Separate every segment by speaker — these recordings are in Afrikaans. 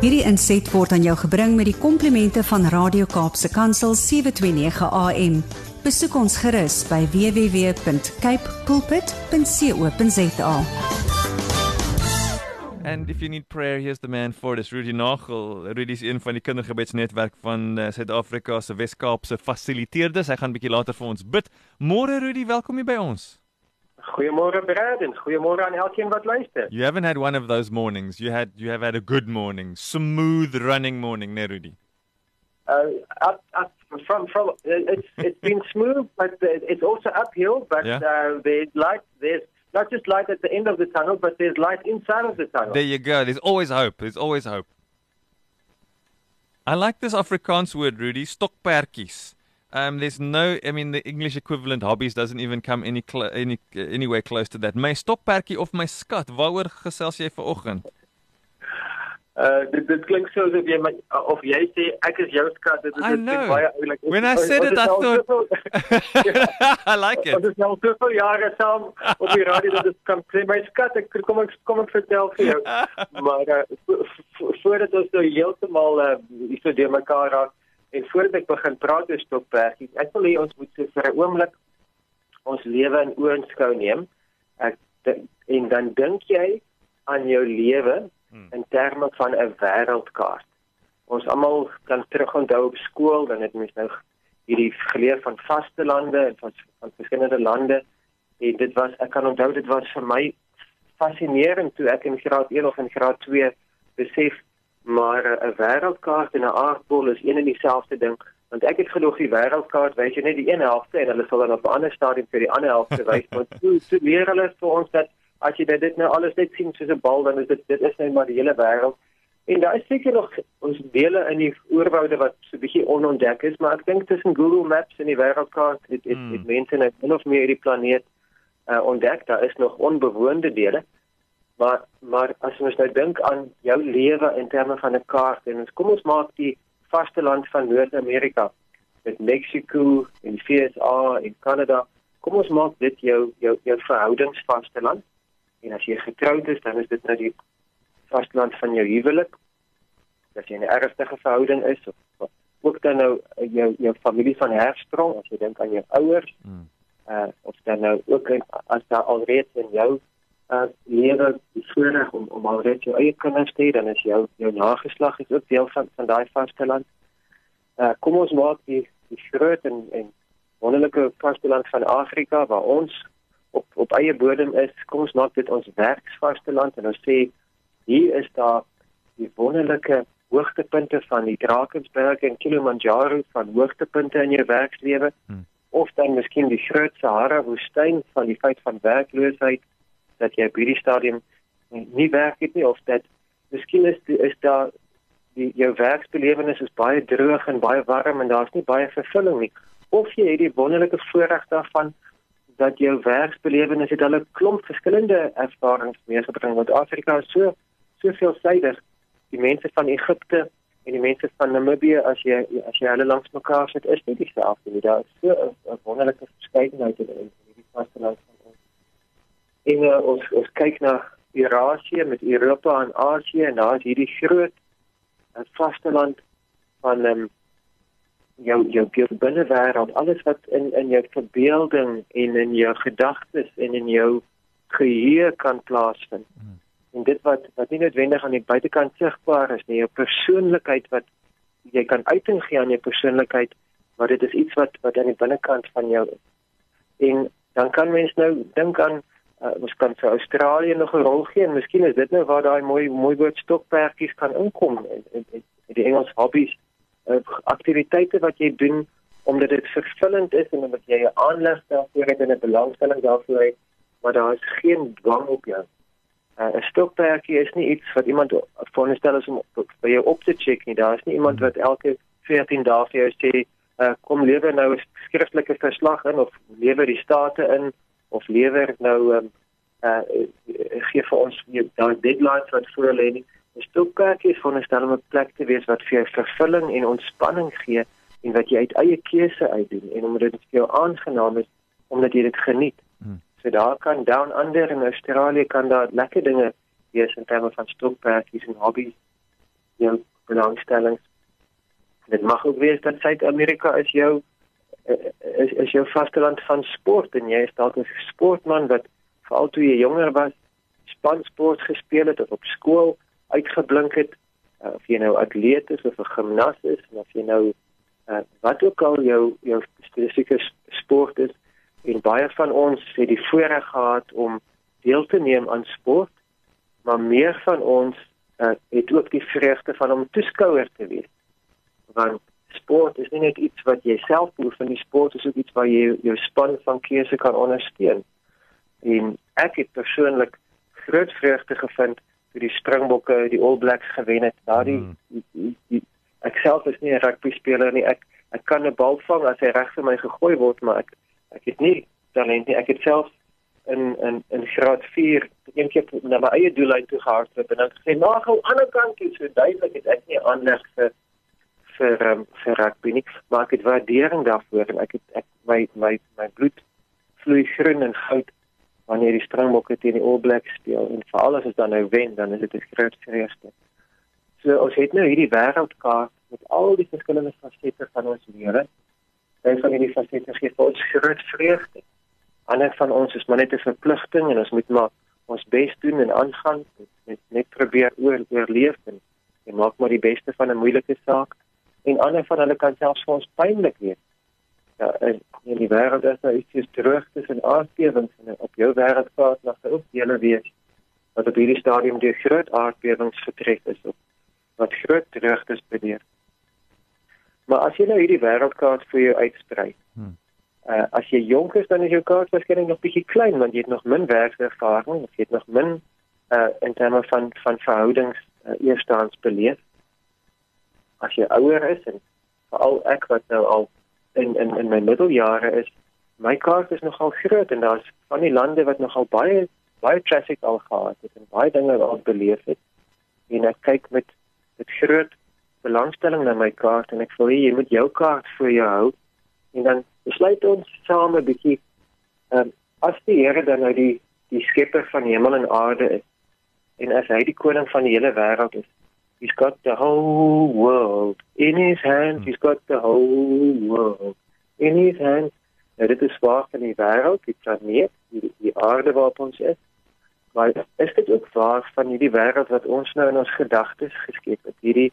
Speaker 1: Hierdie inset word aan jou gebring met die komplimente van Radio Kaapse Kansel 729 AM. Besoek ons gerus by www.cape pulpit.co.za.
Speaker 2: And if you need prayer, here's the man for. It's Rudy Nagel. Rudy is een van die kindergebedsnetwerk van uh, Suid-Afrika se Wes-Kaapse fasiliteerders. Hy gaan 'n bietjie later vir ons bid. Môre Rudy, welkom hier by ons.
Speaker 3: Goeiemôre Brad en goeiemôre aan elkeen wat luister.
Speaker 2: You haven't had one of those mornings. You had you have had a good morning, smooth running morning, né Rudy?
Speaker 3: Uh, up, up from from it's it's been smooth, but it's also uphill. But
Speaker 2: Yeah.
Speaker 3: uh, there's light. There's not just light at the end of the tunnel, but there's light inside of the tunnel.
Speaker 2: There you go. There's always hope. There's always hope. I like this Afrikaans word, Rudy. Stokpertjies. Um, there's no. I mean, the English equivalent hobbies doesn't even come any cl- any uh, anywhere close to that. My stokpertjie of my skat. Waaroor gesels jy vanoggend?
Speaker 3: Uh, dit, dit klink so asof jy my, of jy sê ek is jou skat. Dit is dit baie oulik.
Speaker 2: When I said it, I
Speaker 3: al
Speaker 2: thought- I like
Speaker 3: Ons
Speaker 2: it.
Speaker 3: is nou soveel jare saam op die radio dat dit kan sê my skat ek kom ek kom ek vertel vir jou. maar uh, vo- vo- voordat ons nou heeltemal uh, hier so deur mekaar raak en voordat ek begin praat oor stokperdjies, ek wil hê ons moet so vir 'n oomblik ons lewe in oënskou neem. Ek en dan dink jy aan jou lewe in terme van 'n wêreldkaart. Ons almal kan terugonthou op skool dan het mens nou hierdie geleer van vaste lande en van van verskillende lande. En dit was ek kan onthou dit was vir my fascinerend toe ek in graad 1 of in graad 2 besef maar eh, 'n wêreldkaart en 'n aardbol is een en dieselfde ding. Want ek het geloof die wêreldkaart wys jy net die een helfte en hulle sal dan op 'n ander stadium vir die ander helfte wys. Want toe toe leer hulle vir ons dat as jy dit nou alles net sien soos 'n bal dan is dit dit is nou maar die hele wêreld en daar is seker nog ons dele in die oerwoude wat so 'n bietjie onontdek is maar ek dink tussen Google Maps en die wêreldkaart het het,
Speaker 2: Hmm.
Speaker 3: het mense net min of meer die planeet uh, ontdek. Daar is nog onbewoonde dele maar maar as ons nou dink aan jou lewe in terme van 'n kaart en ons kom ons maak die vasteland van Noord-Amerika met Mexico en die VSA en Kanada kom ons maak dit jou jou jou verhoudingsvasteland en as jy getroud is dan is dit nou die vasteland van jou huwelik. As jy 'n ernstige verhouding is of, of ook dan nou uh, jou jou familie van hersprong as jy dink aan jou ouers
Speaker 2: Hmm.
Speaker 3: uh of dan nou ook in, as daar alreeds in jou uh lewe die voorreg om om alreeds jou eie kinders te hê, dan is jou jou nageslag is ook deel van van daai vasteland. Uh kom ons maak die die groot en en wonderlike vasteland van Afrika waar ons op op eie bodem is. Kom ons maak dit ons werksvasteland en ons sê hier is daar die wonderlike hoogtepunte van die Drakensberge en Kilimanjaro van hoogtepunte in jou werkslewe
Speaker 2: Hmm.
Speaker 3: of dan miskien die groot Sahara woestyn van die feit van werkloosheid dat jy op hierdie stadium nie, werk het nie of dat miskien is die, is daar die jou werksbelewenis is baie droog en baie warm en daar's nie baie vervulling nie. Of jy het die wonderlike voorreg daarvan dat jou werksbelewenis het hulle klomp verskillende ervarings meegebring want Afrika is so so veelsidig die mense van Egipte en die mense van Namibië as jy as jy hulle langs mekaar sit is nie dieselfde nie. Daar is so 'n- wonderlike verskeidenheid in hierdie vasteland van en uh, ons ons kyk na Eurasië met Europa en Asië en daar is hierdie groot uh, vasteland van um, jou jou jou binnewêreld alles wat in in jou verbeelding en in jou gedagtes en in jou geheue kan plaasvind. En dit wat wat nie noodwendig aan die buitekant sigbaar is nie jou persoonlikheid wat jy kan uiting gee aan jou persoonlikheid maar dit is iets wat wat aan die binnekant van jou is. En dan kan mens nou dink aan uh, ons kan vir Australië nog 'n rol gee en miskien is dit nou waar daai mooi mooi woord stokperdjies kan inkom en, en, en die Engels hobbies. Uh, aktiwiteite wat jy doen omdat dit vervullend is en omdat jy 'n aanleg daarvoor het en 'n belangstelling daarvoor het maar daar is geen dwang op jou. Uh, 'n stokperdjie is nie iets wat iemand veronderstel is om by jou op te check nie. Daar is nie iemand wat elke 14 dae vir jou sê, uh, kom lewer nou 'n skriftelike verslag in of lewer die state in of lewer nou um, uh gee vir ons daai deadlines wat voor lê nie. 'n Stokperdjie is veronderstel om 'n plek te wees wat vir jou vervulling en ontspanning gee en wat jy uit eie keuse uitdoen en omdat dit vir jou aangenaam is omdat jy dit geniet. So daar kan down under in Australië kan daar lekker dinge wees in terme van stokperdjies en hobbies. jou belangstellings. Dit mag ook wees dat Suid-Amerika is jou eh, is is jou vasteland van sport en jy is dalk 'n sportman wat veral toe jy jonger was spansport gespeel het of op skool uitgeblink het uh, of jy nou atleet is of 'n gimnas is of jy nou uh, wat ook al jou jou spesifieke sport is en baie van ons het die voorreg gehad om deel te neem aan sport maar meer van ons uh, het ook die vreugde van om toeskouer te wees. Want sport is nie net iets wat jy self beoefen nie, sport is ook iets waar jy jou span van keuse kan ondersteun. En ek het persoonlik groot vreugde gevind toe die Springbokke die All Blacks gewen het. Daardie hmm. ek self is nie 'n rugby speler nie. Ek ek kan 'n bal vang as hy reg vir my gegooi word, maar ek ek het nie talent nie. Ek het self in in in graad 4 een keer na my eie doellyn toe gehardloop en dan gesê na gou aan die ander kant toe so duidelik het ek nie aanleg vir vir um, vir rugby nie. Maar ek het waardering daarvoor en ek het ek my my my bloed vloei groen en goud wanneer die Springbokke teen die All Blacks speel. En veral as dit dan nou wen dan is dit 'n groot vreugde. So ons het nou hierdie wêreldkaart met al die verskillende fasette van ons lewe. Een van hierdie fasette gee vir ons groot vreugde. Ander van ons is maar net 'n verpligting en ons moet maar ons bes doen en aangaan. Net net probeer oor, oorleef en en maak maar die beste van 'n moeilike saak en ander van hulle kan selfs vir ons pynlik wees. Ja, en in die wêreld is daar iets terug tussen aardbewings en op jou wêreldkaart mag daar ook dele wees wat op hierdie stadium deur groot aardbewings getref is of wat groot terugtes beneer. Maar as jy nou hierdie wêreldkaart vir jou uitsprei, hmm Uh as jy jonk is dan is jou kaart waarskynlik nog bietjie klein want jy het nog min werkservaring, jy het nog min uh in terme van van verhoudings uh, eerstehands beleef. As jy ouer is en veral ek wat nou al in in in my middeljare is, my kaart is nogal groot en daar's van die lande wat nogal baie baie traffic al gehad het en baie dinge ons beleef het. En ek kyk met met groot belangstelling na my kaart en ek voel jy moet jou kaart vir jou hou en dan besluit ons saam 'n bietjie ehm um, as die Here dan nou die die skepper van hemel en aarde is en as hy die koning van die hele wêreld is he's got the whole world in his hands. He's got the whole world in his hands. En dit is waar van die wêreld die planeet die, die aarde waarop ons is. Maar is dit ook waar van hierdie wêreld wat ons nou in ons gedagtes geskep het? Hierdie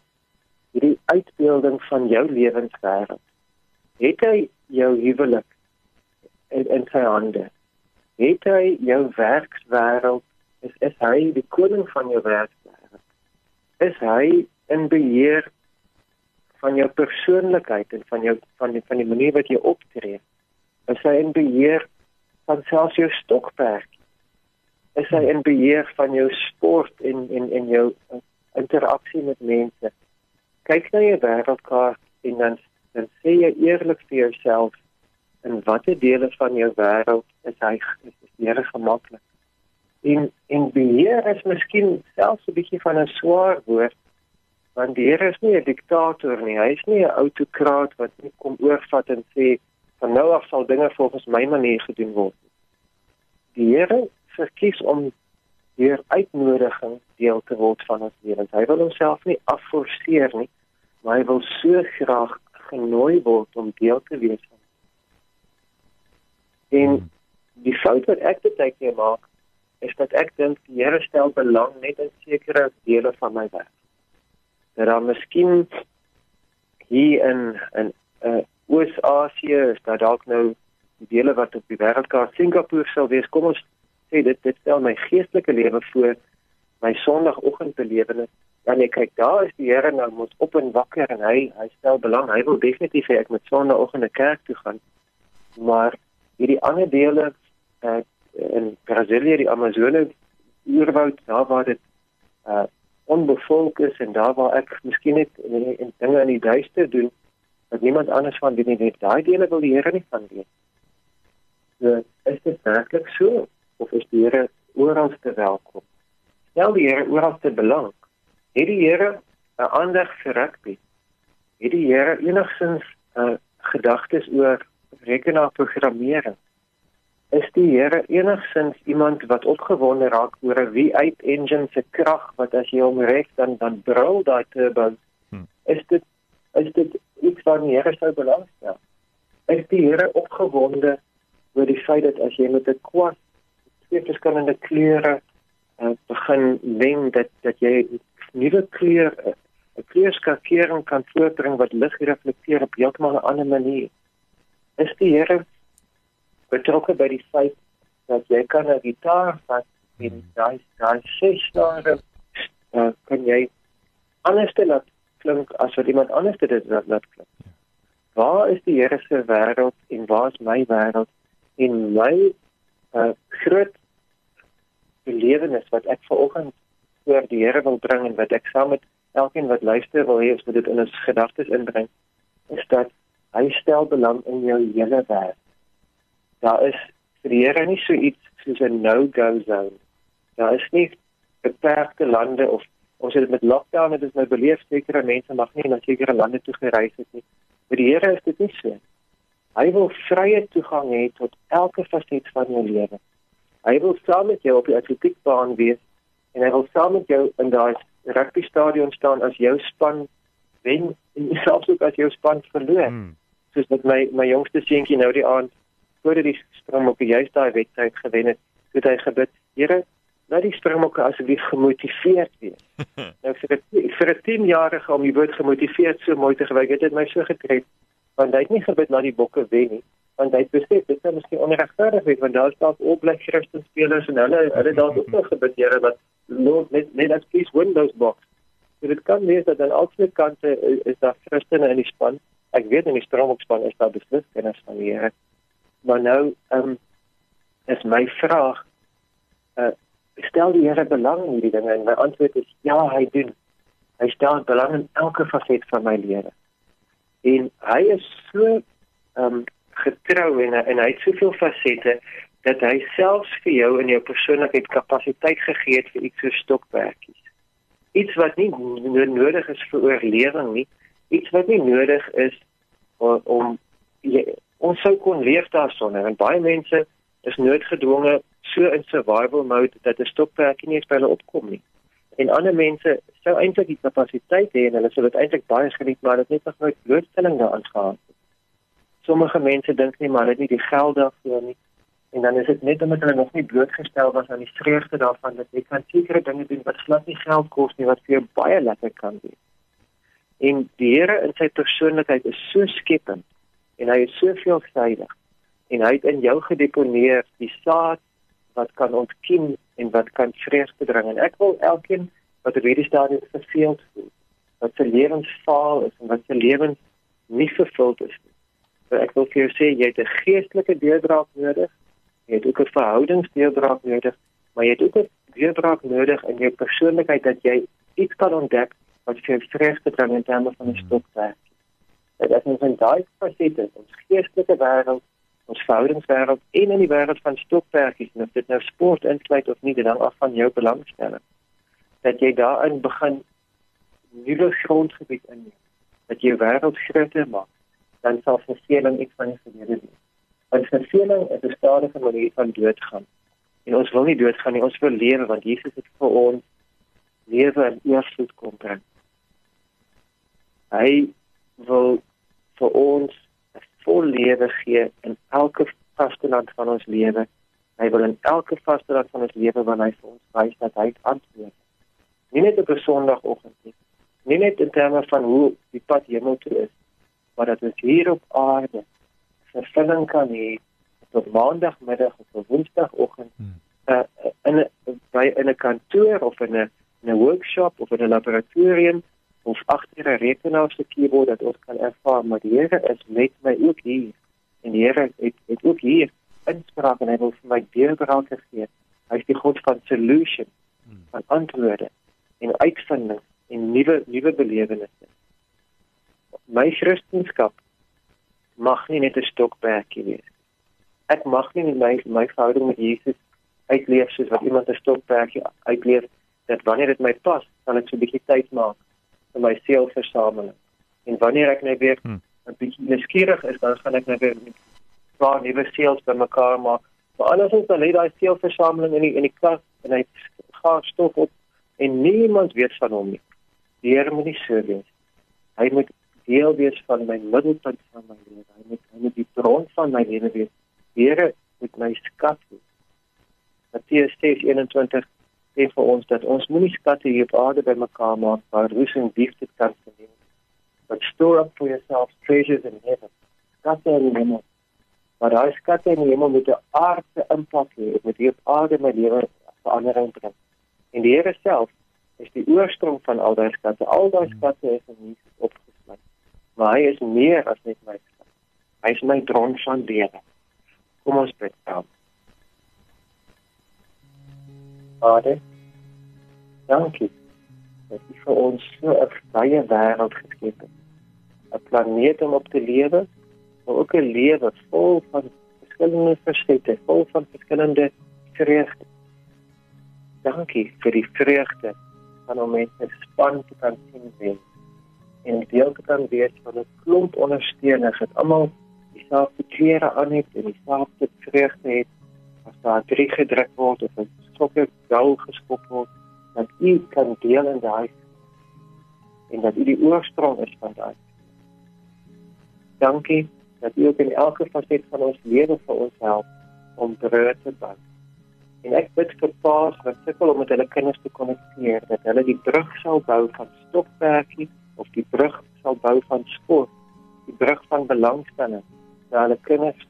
Speaker 3: hierdie uitbeelding van jou lewenswêreld het hy jou huwelik in, in sy hande. Het hy jou werkswêreld is is hy die koning van jou werkswêreld. Is hy in beheer van jou persoonlikheid en van jou van die van die manier wat jy optree. Is hy in beheer van selfs jou stokperd. Is hy in beheer van jou sport en en en jou interaksie met mense. Kyk na jou wêreldkaart en dan dan sê jy eerlik vir jouself in watter dele van jou wêreld is hy is die Here gemaklik. En en beheer is miskien selfs 'n bietjie van 'n swaar woord want die Here is nie 'n diktator nie. Hy is nie 'n autokraat wat net kom oorvat en sê van nou af sal dinge volgens my manier gedoen word. Die Here verkies om hier uitnodiging deel te word van ons lewens. Hy wil homself nie afforceer nie, maar hy wil so graag genooi word om deel te wees van. En die fout wat ek baie keer maak, is dat ek dink die Here stel belang net in sekere dele van my werk. Dat dan miskien hier in in uh, Oos-Asië is daar dalk nou die dele wat op die wêreldkaart Singapore sou wees. Kom ons sê dit dit stel my geestelike lewe voor my sonoggendbelewenis dan ek kyk daar is die Here nou moet op en wakker en hy hy stel belang hy wil definitief hê ek moet sonooggend na kerk toe gaan maar hierdie ander dele uh, in Brasilia die Amazone oerwoud daar waar dit uh, onbevolk is en daar waar ek miskien net in, in dinge in die duister doen wat niemand anders van doen nie daai dele wil die Here nie van weet so is dit werklik so of is die Here oral te welkom stel die Here oral te belang het die Here 'n aandag vir rugby? Het die Here enigsins 'n uh, gedagtes oor rekenaarprogrammering? Die Here enigsins iemand wat opgewonde raak oor 'n V8 engine se krag wat as jy hom reg dan dan brul daai turbo. Hmm. Is dit is dit iets wat die Here sou belangstel? Is die Here opgewonde oor die feit dat as jy met 'n kwas twee verskillende kleure uh, begin wen dat dat jy nuwe kleure 'n kleurskakering kan voortbring wat lig reflekteer op heeltemal 'n ander manier. Is die Here betrokke by die feit dat jy kan 'n gitaar vat en hmm. daai daai ses daar uh, kan jy anders laat klink as wat iemand anders dit laat laat klink. Waar is die Here se wêreld en waar is my wêreld en my uh, groot belewenis wat ek vanoggend voor die Here wil bring en wat ek saam met elkeen wat luister wil hê ons moet dit in ons gedagtes inbring is dat hy stel belang in jou hele wêreld daar is vir die Here nie so iets soos 'n no-go zone. Daar is nie beperkte lande of ons het dit met lockdown het ons nou beleef sekere mense mag nie na sekere lande toe gereis het nie. Vir die Here is dit nie so. Hy wil vrye toegang hê tot elke faset van jou lewe. Hy wil saam met jou op die atletiekbaan wees en hy wil saam met jou in daai rugby stadion staan as jou span wen en selfs ook as jou span verloor. Hmm. Soos met my my jongste seentjie nou die aand voordat die Springbokke juist daai wedstryd gewen het, het hy gebid, Here, laat die Springbokke asseblief gemotiveerd wees. nou vir 'n vir 'n 10 jarige om die woord gemotiveerd so mooi te gebruik, het dit my so getref, want hy het nie gebid laat die bokke wen nie, want hy het besef dit is miskien onregverdig wees want daar staan ook bly Christen spelers en hulle hulle daar ook nog gebid, Here, wat Lord net net as please win those box. So dit kan wees dat aan albei kante is, is daar Christene in die span. Ek weet in die Springbokke span is daar beslis kenners van die Here. Maar nou ehm um, is my vraag uh stel die Here belang in hierdie dinge en my antwoord is ja, hy doen. Hy stel belang in elke faset van my lewe. En hy is so ehm um, getrou en en hy het soveel fasette dat hy selfs vir jou in jou persoonlikheid kapasiteit gegee het vir iets so stokperdjies. Iets wat nie nodig is vir oorlewing nie, iets wat nie nodig is om, om jy, ons sou kon leef daarsonder en baie mense is noodgedwonge so in survival mode dat 'n stokperdjie nie eens by hulle opkom nie. En ander mense sou eintlik die kapasiteit hê en hulle sou dit eintlik baie geniet maar dit net nog nooit blootstelling daaraan gehad het. Sommige mense dink nie maar hulle het nie die geld daarvoor nie. En dan is dit net omdat hulle nog nie blootgestel was aan die vreugde daarvan dat jy kan sekere dinge doen wat glad nie geld kos nie wat vir jou baie lekker kan wees. En die Here in sy persoonlikheid is so skepend en hy is so veelsidig en hy het in jou gedeponeer die saad wat kan ontkiem en wat kan vreugde bring en ek wil elkeen wat op hierdie stadium verveeld voel wat se lewens faal is en wat se lewens nie vervuld is nie. So ek wil vir jou sê jy het 'n geestelike deurbraak nodig. Jy het ook 'n verhoudingsdeurbraak nodig, maar jy het ook 'n deurbraak nodig in jou persoonlikheid dat jy iets kan ontdek wat vir jou vreugde bring in terme van 'n stokperd dat as ons in daai fasette ons geestelike wêreld, ons verhoudingswêreld en in die wêreld van stokperdjies, of dit nou sport insluit of nie, dit hang af van jou belangstelling. Dat jy daarin begin nuwe grondgebied inneem, dat jy wêreld groter maak, dan sal verveling iets van die verlede wees. Want verveling is 'n stadige manier van doodgaan. En ons wil nie doodgaan nie, ons wil lewe want Jesus het vir ons lewe en eersvoet kom bring. Hy wil vir ons 'n vol lewe gee in elke vasteland van ons lewe. Hy wil in elke vasteland van ons lewe wanneer hy vir ons wys dat hy antwoord. Nie net op 'n Sondagoggend nie. Nie net in terme van hoe die pad hemel toe is, maar dat ons hier op aarde vervulling kan hê op maandagmiddag of op woensdagoggend hmm. uh, in 'n by in 'n kantoor of in 'n 'n workshop of in 'n laboratorium of agter 'n rekenaar se keyboard dat ons kan ervaar maar die Here is met my ook hier en die Here het, het ook hier inspraak en hy wil vir my deurbraak gee. Hy is die God van solution, van antwoorde en uitvinding en nuwe nuwe belewennisse. My Christendom mag nie net 'n stokperdjie wees. Ek mag nie my my verhouding met Jesus uitleef soos wat iemand 'n stokperdjie uitleef dat wanneer dit my pas, dan ek so 'n bietjie tyd maak in my seelversameling. En wanneer ek net weer hmm. 'n bietjie nuuskierig is, dan gaan ek net weer paar nuwe seels bymekaar maak Maar andersins dan lê daai seelversameling in die in die klas en hy gaan stof op en niemand weet van hom nie. Die Here moet nie so wees. Hy moet deel wees van my middelpunt van my lewe. Hy moet hy moet die bron van my lewe wees. Die Here moet my skat wees. Matteus 6:21 sê vir ons dat ons moenie skatte hier op aarde bymekaar maak waar roes en dief dit kan verneem. But store up for yourselves treasures in heaven. Skatte in die hemel. Maar daai skatte in die hemel moet 'n aardse impak hê. Dit moet hier op aarde my lewe verandering bring. En die Here self is die oorsprong van al daai skatte. Al daai skatte is in Jesus opgesluit. Maar hy is meer as net my skat. Hy is my bron van lewe. Kom ons bid saam. Vader, dankie dat U vir ons so 'n vrye wêreld geskep het. 'n Planeet om op te lewe, maar ook 'n lewe vol van verskillende fasette, vol van verskillende vreugde. Dankie vir die vreugde van om 'n span te kan sien wen en deel te kan wees van 'n klomp ondersteuners wat almal dieselfde klere aan het en dieselfde vreugde het as daar drie gedruk word of 'n sokker gou geskop word dat u kan deel in daai en dat u die oorsprong is van daai. Dankie dat u ook in elke faset van ons lewe vir ons help om brood te bak. En ek bid vir paas wat sukkel om met hulle kinders te konnekteer dat hulle die brug sal bou van stokperdjie of die brug sal bou van sport, die brug van belangstelling na hulle kinders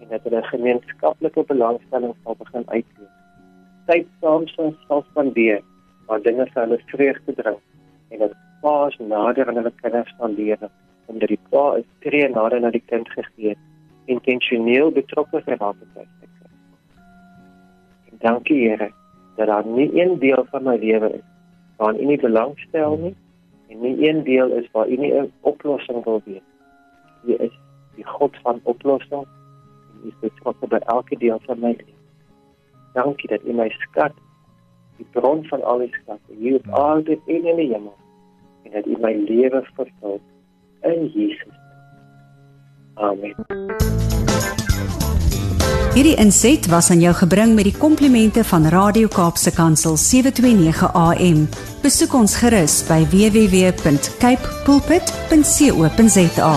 Speaker 3: en dat hulle gemeenskaplike belangstelling sal begin uitleef. Tyd saam sal spandeer waar dinge vir hulle vreugde bring en dat paas nader aan hulle kinders lewe omdat die pa is tree nader na die kind gegee het intentioneel betrokke geraak het by sy kind. En dankie Here dat daar nie een deel van my lewe is waaraan U nie belangstel nie en nie een deel is waar U nie 'n oplossing wil hê. U is die God van oplossing en U is betrokke by elke deel van my lewe. Dankie dat U my skat die bron van al die skatte hier op aarde en in die hemel en dat U my lewe vervul in Jesus. Amen.
Speaker 1: Hierdie inset was aan jou gebring met die komplimente van Radio Kaapse Kansel 729 AM. Besoek ons gerus by www.cape pulpit.co.za.